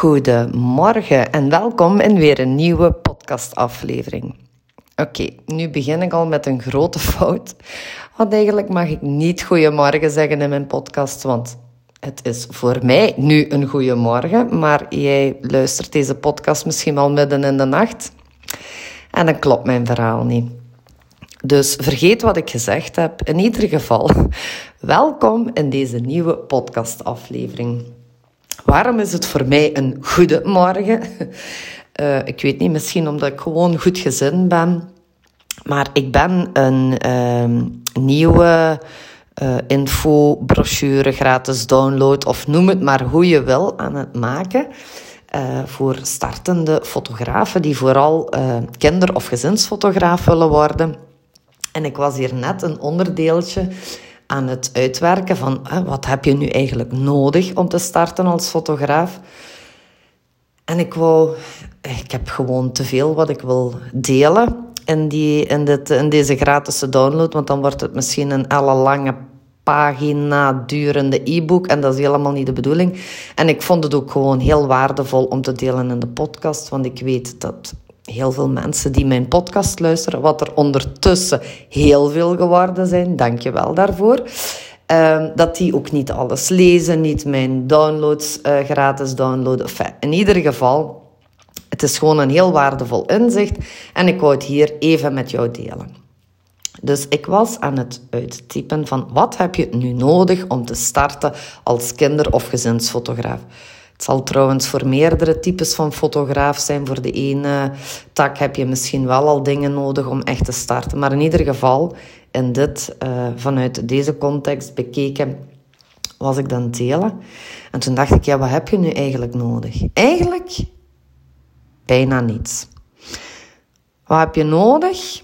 Goedemorgen en welkom in weer een nieuwe podcastaflevering. Oké, nu begin ik al met een grote fout. Want eigenlijk mag ik niet goedemorgen zeggen in mijn podcast, want het is voor mij nu een goedemorgen, maar jij luistert deze podcast misschien al midden in de nacht. En dan klopt mijn verhaal niet. Dus vergeet wat ik gezegd heb. In ieder geval, welkom in deze nieuwe podcastaflevering. Waarom is het voor mij een goede morgen? Uh, ik weet niet, misschien omdat ik gewoon goed gezind ben. Maar ik ben een uh, nieuwe uh, info, brochure, gratis download of noem het maar hoe je wil aan het maken. Uh, voor startende fotografen die vooral kinder- of gezinsfotograaf willen worden. En ik was hier net een onderdeeltje aan het uitwerken van wat heb je nu eigenlijk nodig om te starten als fotograaf. En ik wou, ik heb gewoon te veel wat ik wil delen in, die, in, dit, in deze gratis download, want dan wordt het misschien een ellenlange pagina durende e-book en dat is helemaal niet de bedoeling. En ik vond het ook gewoon heel waardevol om te delen in de podcast, want ik weet dat heel veel mensen die mijn podcast luisteren, wat er ondertussen heel veel geworden zijn, dank je wel daarvoor. Uh, dat die ook niet alles lezen, niet mijn downloads uh, gratis downloaden. In ieder geval, het is gewoon een heel waardevol inzicht en ik wou het hier even met jou delen. Dus ik was aan het uittypen van wat heb je nu nodig om te starten als kinder- of gezinsfotograaf. Het zal trouwens voor meerdere types van fotograaf zijn. Voor de ene tak heb je misschien wel al dingen nodig om echt te starten. Maar in ieder geval, in dit, uh, vanuit deze context bekeken, was ik dan delen. En toen dacht ik, ja, wat heb je nu eigenlijk nodig? Eigenlijk bijna niets. Wat heb je nodig?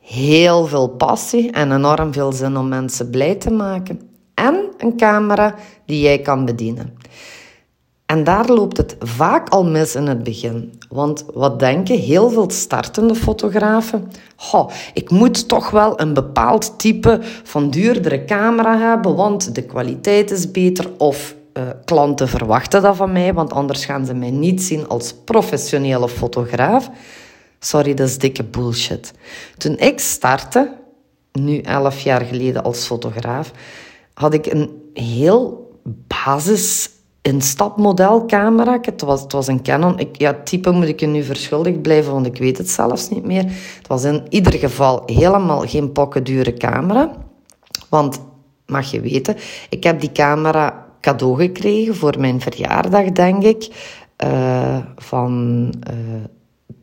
Heel veel passie en enorm veel zin om mensen blij te maken. En een camera die jij kan bedienen. En daar loopt het vaak al mis in het begin. Want wat denken heel veel startende fotografen? Goh, ik moet toch wel een bepaald type van duurdere camera hebben, want de kwaliteit is beter. Of uh, klanten verwachten dat van mij, want anders gaan ze mij niet zien als professionele fotograaf. Sorry, dat is dikke bullshit. Toen ik startte, nu elf jaar geleden als fotograaf, had ik een heel basis instapmodelcamera. Het was, het was een Canon. Ik, ja, type moet ik je nu verschuldigd blijven, want ik weet het zelfs niet meer. Het was in ieder geval helemaal geen pokkendure camera. Want, mag je weten, ik heb die camera cadeau gekregen voor mijn verjaardag, denk ik. Uh, van uh,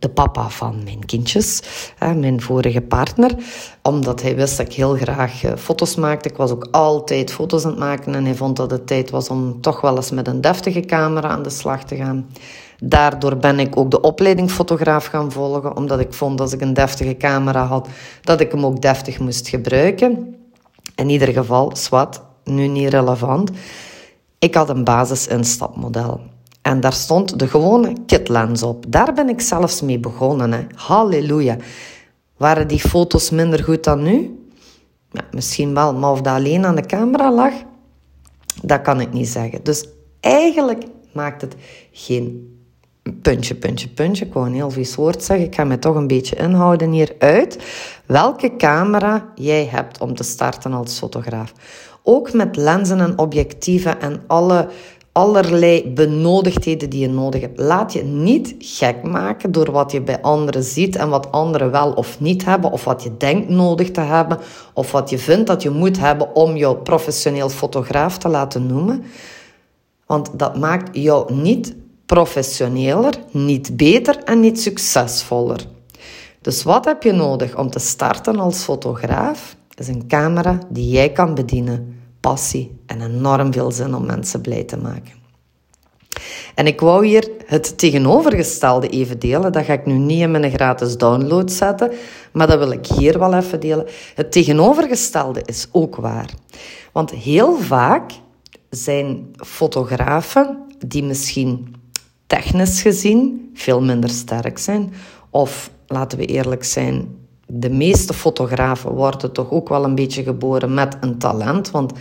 de papa van mijn kindjes, mijn vorige partner. Omdat hij wist dat ik heel graag eh, foto's maakte. Ik was ook altijd foto's aan het maken en hij vond dat het tijd was om toch wel eens met een deftige camera aan de slag te gaan. Daardoor ben ik ook de opleiding fotograaf gaan volgen, omdat ik vond als ik een deftige camera had, dat ik hem ook deftig moest gebruiken. In ieder geval, zwart, nu niet relevant. Ik had een basis instapmodel. En daar stond de gewone kitlens op. Daar ben ik zelfs mee begonnen. Hè. Halleluja. Waren die foto's minder goed dan nu? Ja, misschien wel, maar of dat alleen aan de camera lag, dat kan ik niet zeggen. Dus eigenlijk maakt het geen puntje, puntje, puntje. Ik wou een heel vies woord zeggen. Ik ga me toch een beetje inhouden hier uit. Welke camera jij hebt om te starten als fotograaf. Ook met lenzen en objectieven en alle allerlei benodigdheden die je nodig hebt. Laat je niet gek maken door wat je bij anderen ziet en wat anderen wel of niet hebben, of wat je denkt nodig te hebben, of wat je vindt dat je moet hebben om jou professioneel fotograaf te laten noemen. Want dat maakt jou niet professioneler, niet beter en niet succesvoller. Dus wat heb je nodig om te starten als fotograaf? Is een camera die jij kan bedienen passie en enorm veel zin om mensen blij te maken. En ik wou hier het tegenovergestelde even delen. Dat ga ik nu niet in mijn gratis download zetten, maar dat wil ik hier wel even delen. Het tegenovergestelde is ook waar. Want heel vaak zijn fotografen die misschien technisch gezien veel minder sterk zijn, of laten we eerlijk zijn, de meeste fotografen worden toch ook wel een beetje geboren met een talent. Want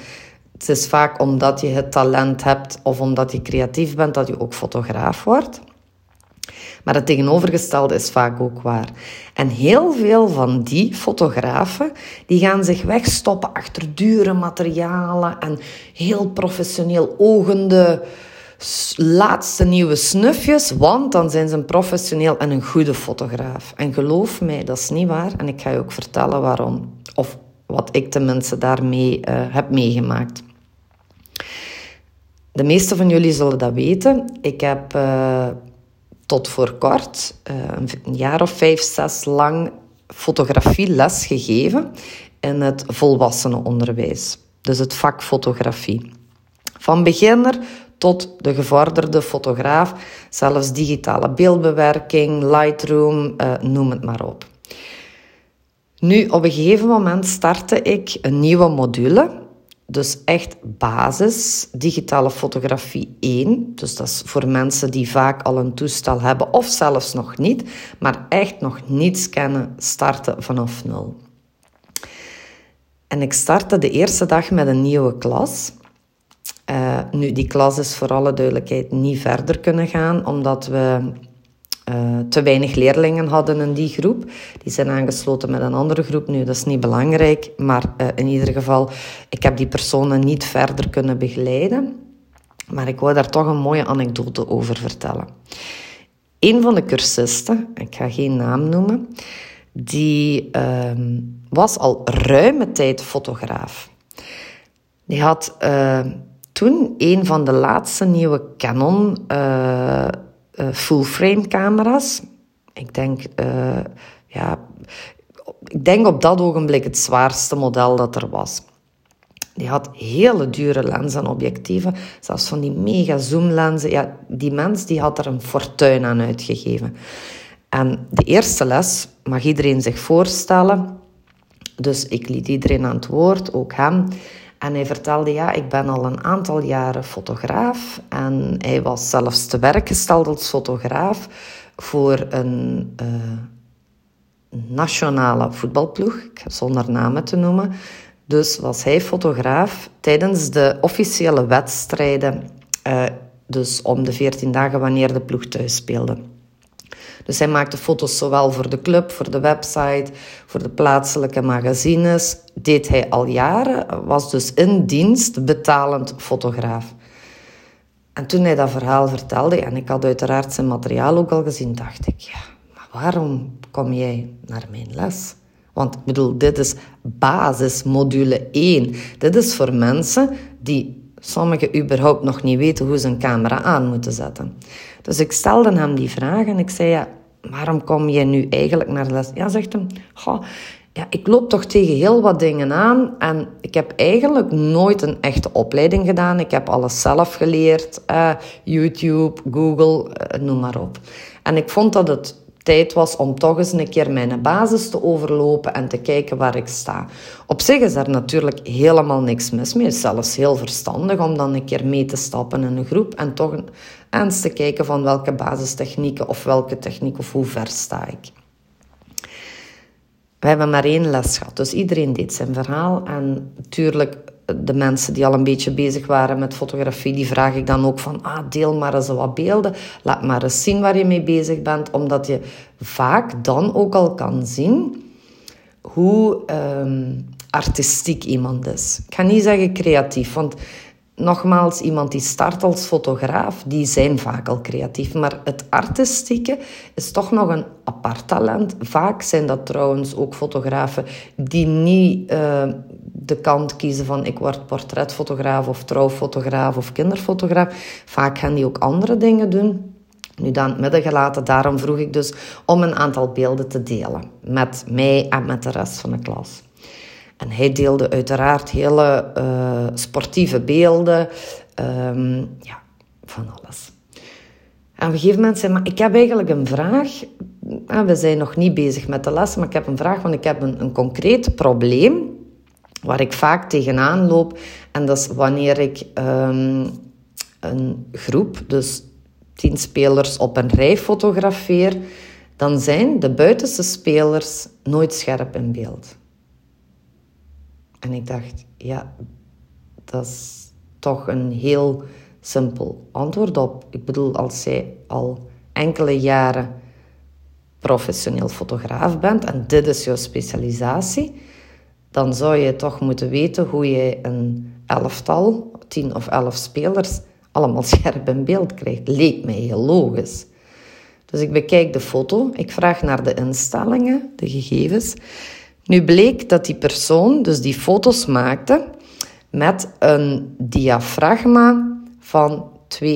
Het is vaak omdat je het talent hebt of omdat je creatief bent dat je ook fotograaf wordt. Maar het tegenovergestelde is vaak ook waar. En heel veel van die fotografen, die gaan zich wegstoppen achter dure materialen en heel professioneel ogende laatste nieuwe snufjes, want dan zijn ze een professioneel en een goede fotograaf. En geloof mij, dat is niet waar. En ik ga je ook vertellen waarom. Of wat ik tenminste daarmee uh, heb meegemaakt. De meeste van jullie zullen dat weten. Ik heb uh, tot voor kort, uh, een jaar of vijf, zes lang fotografieles gegeven in het volwassenenonderwijs. Dus het vak fotografie. Van beginner tot de gevorderde fotograaf, zelfs digitale beeldbewerking, Lightroom, uh, noem het maar op. Nu, op een gegeven moment startte ik een nieuwe module. Dus echt basis, digitale fotografie 1. Dus dat is voor mensen die vaak al een toestel hebben of zelfs nog niet, maar echt nog niets kennen, starten vanaf nul. En ik startte de eerste dag met een nieuwe klas. Uh, nu, die klas is voor alle duidelijkheid niet verder kunnen gaan, omdat we uh, te weinig leerlingen hadden in die groep. Die zijn aangesloten met een andere groep. Nu, dat is niet belangrijk, maar uh, in ieder geval, ik heb die personen niet verder kunnen begeleiden. Maar ik wou daar toch een mooie anekdote over vertellen. Een van de cursisten, ik ga geen naam noemen, die uh, was al ruime tijd fotograaf. Die had toen een van de laatste nieuwe Canon uh, full-frame camera's. Ik denk, uh, ja, ik denk op dat ogenblik het zwaarste model dat er was. Die had hele dure lenzen en objectieven, zelfs van die mega zoomlenzen. Ja, die mens die had er een fortuin aan uitgegeven. En de eerste les mag iedereen zich voorstellen. Dus ik liet iedereen aan het woord, ook hem. En hij vertelde, ja, ik ben al een aantal jaren fotograaf. En hij was zelfs te werk gesteld als fotograaf voor een uh, nationale voetbalploeg, zonder namen te noemen. Dus was hij fotograaf tijdens de officiële wedstrijden, uh, dus om de 14 dagen wanneer de ploeg thuis speelde. Dus hij maakte foto's zowel voor de club, voor de website, voor de plaatselijke magazines. Deed hij al jaren, was dus in dienst betalend fotograaf. En toen hij dat verhaal vertelde, en ik had uiteraard zijn materiaal ook al gezien, dacht ik, ja, maar waarom kom jij naar mijn les? Want ik bedoel, dit is basismodule 1. Dit is voor mensen die sommigen überhaupt nog niet weten hoe ze een camera aan moeten zetten. Dus ik stelde hem die vraag en ik zei, ja, waarom kom je nu eigenlijk naar les? Ja, zegt hem, ja, ik loop toch tegen heel wat dingen aan en ik heb eigenlijk nooit een echte opleiding gedaan. Ik heb alles zelf geleerd, uh, YouTube, Google, uh, noem maar op. En ik vond dat het tijd was om toch eens een keer mijn basis te overlopen en te kijken waar ik sta. Op zich is daar natuurlijk helemaal niks mis mee. Het is zelfs heel verstandig om dan een keer mee te stappen in een groep en toch eens te kijken van welke basistechnieken of welke techniek of hoe ver sta ik. We hebben maar één les gehad, dus iedereen deed zijn verhaal. En natuurlijk, de mensen die al een beetje bezig waren met fotografie, die vraag ik dan ook van, ah, deel maar eens wat beelden. Laat maar eens zien waar je mee bezig bent, omdat je vaak dan ook al kan zien hoe um, artistiek iemand is. Ik ga niet zeggen creatief, want nogmaals, iemand die start als fotograaf, die zijn vaak al creatief. Maar het artistieke is toch nog een apart talent. Vaak zijn dat trouwens ook fotografen die niet uh, de kant kiezen van ik word portretfotograaf of trouwfotograaf of kinderfotograaf. Vaak gaan die ook andere dingen doen. Nu dan het midden gelaten, daarom vroeg ik dus om een aantal beelden te delen met mij en met de rest van de klas. En hij deelde uiteraard hele uh, sportieve beelden, um, ja, van alles. En op een gegeven moment zei maar ik heb eigenlijk een vraag. En we zijn nog niet bezig met de les, maar ik heb een vraag, want ik heb een, een concreet probleem waar ik vaak tegenaan loop. En dat is wanneer ik um, een groep, dus tien spelers op een rij fotografeer, dan zijn de buitenste spelers nooit scherp in beeld. En ik dacht, ja, dat is toch een heel simpel antwoord op. Ik bedoel, als jij al enkele jaren professioneel fotograaf bent en dit is jouw specialisatie, dan zou je toch moeten weten hoe je een elftal, tien of elf spelers, allemaal scherp in beeld krijgt. Leek mij heel logisch. Dus ik bekijk de foto, ik vraag naar de instellingen, de gegevens. Nu bleek dat die persoon dus die foto's maakte met een diafragma van 2,8.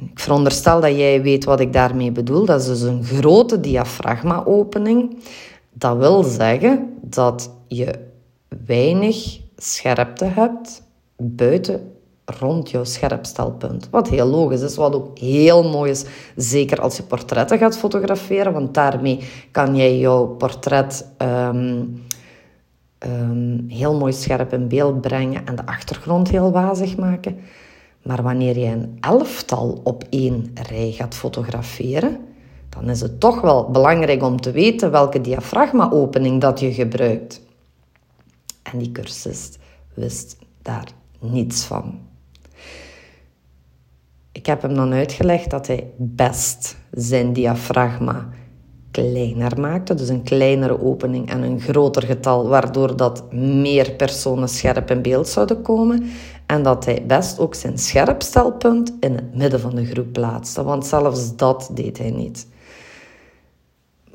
Ik veronderstel dat jij weet wat ik daarmee bedoel. Dat is dus een grote diafragma-opening. Dat wil zeggen dat je weinig scherpte hebt buiten rond jouw scherpstelpunt. Wat heel logisch is, wat ook heel mooi is, zeker als je portretten gaat fotograferen, want daarmee kan jij jouw portret ehm, ehm, heel mooi scherp in beeld brengen en de achtergrond heel wazig maken. Maar wanneer je een elftal op één rij gaat fotograferen, dan is het toch wel belangrijk om te weten welke diafragma-opening dat je gebruikt. En die cursist wist daar niets van. Ik heb hem dan uitgelegd dat hij best zijn diafragma kleiner maakte, dus een kleinere opening en een groter getal, waardoor dat meer personen scherp in beeld zouden komen. En dat hij best ook zijn scherpstelpunt in het midden van de groep plaatste, want zelfs dat deed hij niet.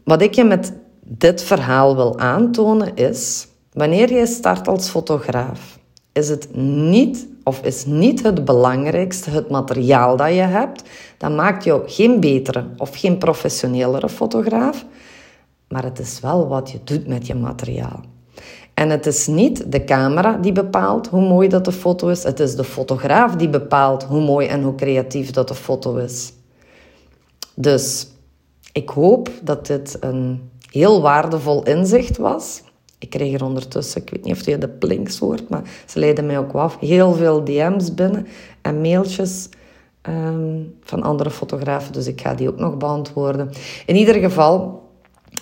Wat ik je met dit verhaal wil aantonen is, wanneer je start als fotograaf, is het niet of is niet het belangrijkste het materiaal dat je hebt. Dat maakt jou geen betere of geen professionelere fotograaf, maar het is wel wat je doet met je materiaal. En het is niet de camera die bepaalt hoe mooi dat de foto is, het is de fotograaf die bepaalt hoe mooi en hoe creatief dat de foto is. Dus ik hoop dat dit een heel waardevol inzicht was. Ik kreeg er ondertussen, ik weet niet of je de plinks hoort, maar ze leiden mij ook af. Heel veel DM's binnen en mailtjes ehm, van andere fotografen, dus ik ga die ook nog beantwoorden. In ieder geval,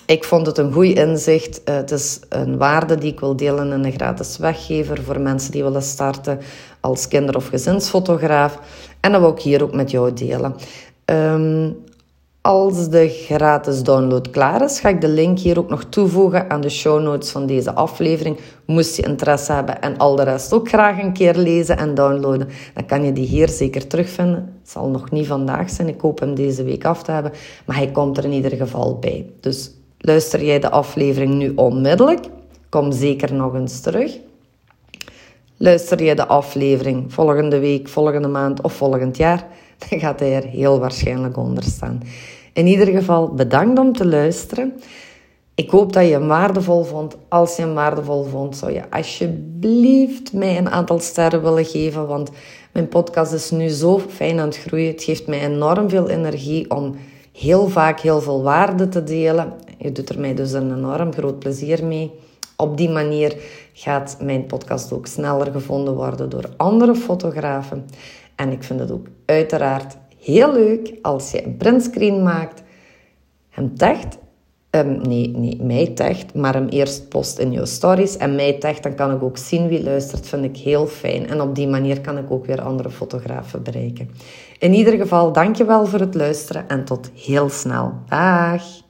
ik vond het een goed inzicht. Uh, het is een waarde die ik wil delen in een gratis weggever voor mensen die willen starten als kinder- of gezinsfotograaf. En dat wil ik hier ook met jou delen. Um, als de gratis download klaar is, ga ik de link hier ook nog toevoegen aan de show notes van deze aflevering. Moest je interesse hebben en al de rest ook graag een keer lezen en downloaden, dan kan je die hier zeker terugvinden. Het zal nog niet vandaag zijn, ik hoop hem deze week af te hebben, maar hij komt er in ieder geval bij. Dus luister jij de aflevering nu onmiddellijk, kom zeker nog eens terug. Luister je de aflevering volgende week, volgende maand of volgend jaar, dan gaat hij er heel waarschijnlijk onder staan. In ieder geval, bedankt om te luisteren. Ik hoop dat je hem waardevol vond. Als je hem waardevol vond, zou je alsjeblieft mij een aantal sterren willen geven. Want mijn podcast is nu zo fijn aan het groeien. Het geeft mij enorm veel energie om heel vaak heel veel waarde te delen. Je doet er mij dus een enorm groot plezier mee. Op die manier gaat mijn podcast ook sneller gevonden worden door andere fotografen. En ik vind het ook uiteraard heel leuk als je een printscreen maakt, hem tagt, um, nee, nee, mij tagt, maar hem eerst post in je stories en mij tagt, dan kan ik ook zien wie luistert, vind ik heel fijn. En op die manier kan ik ook weer andere fotografen bereiken. In ieder geval, dankjewel voor het luisteren en tot heel snel. Dag!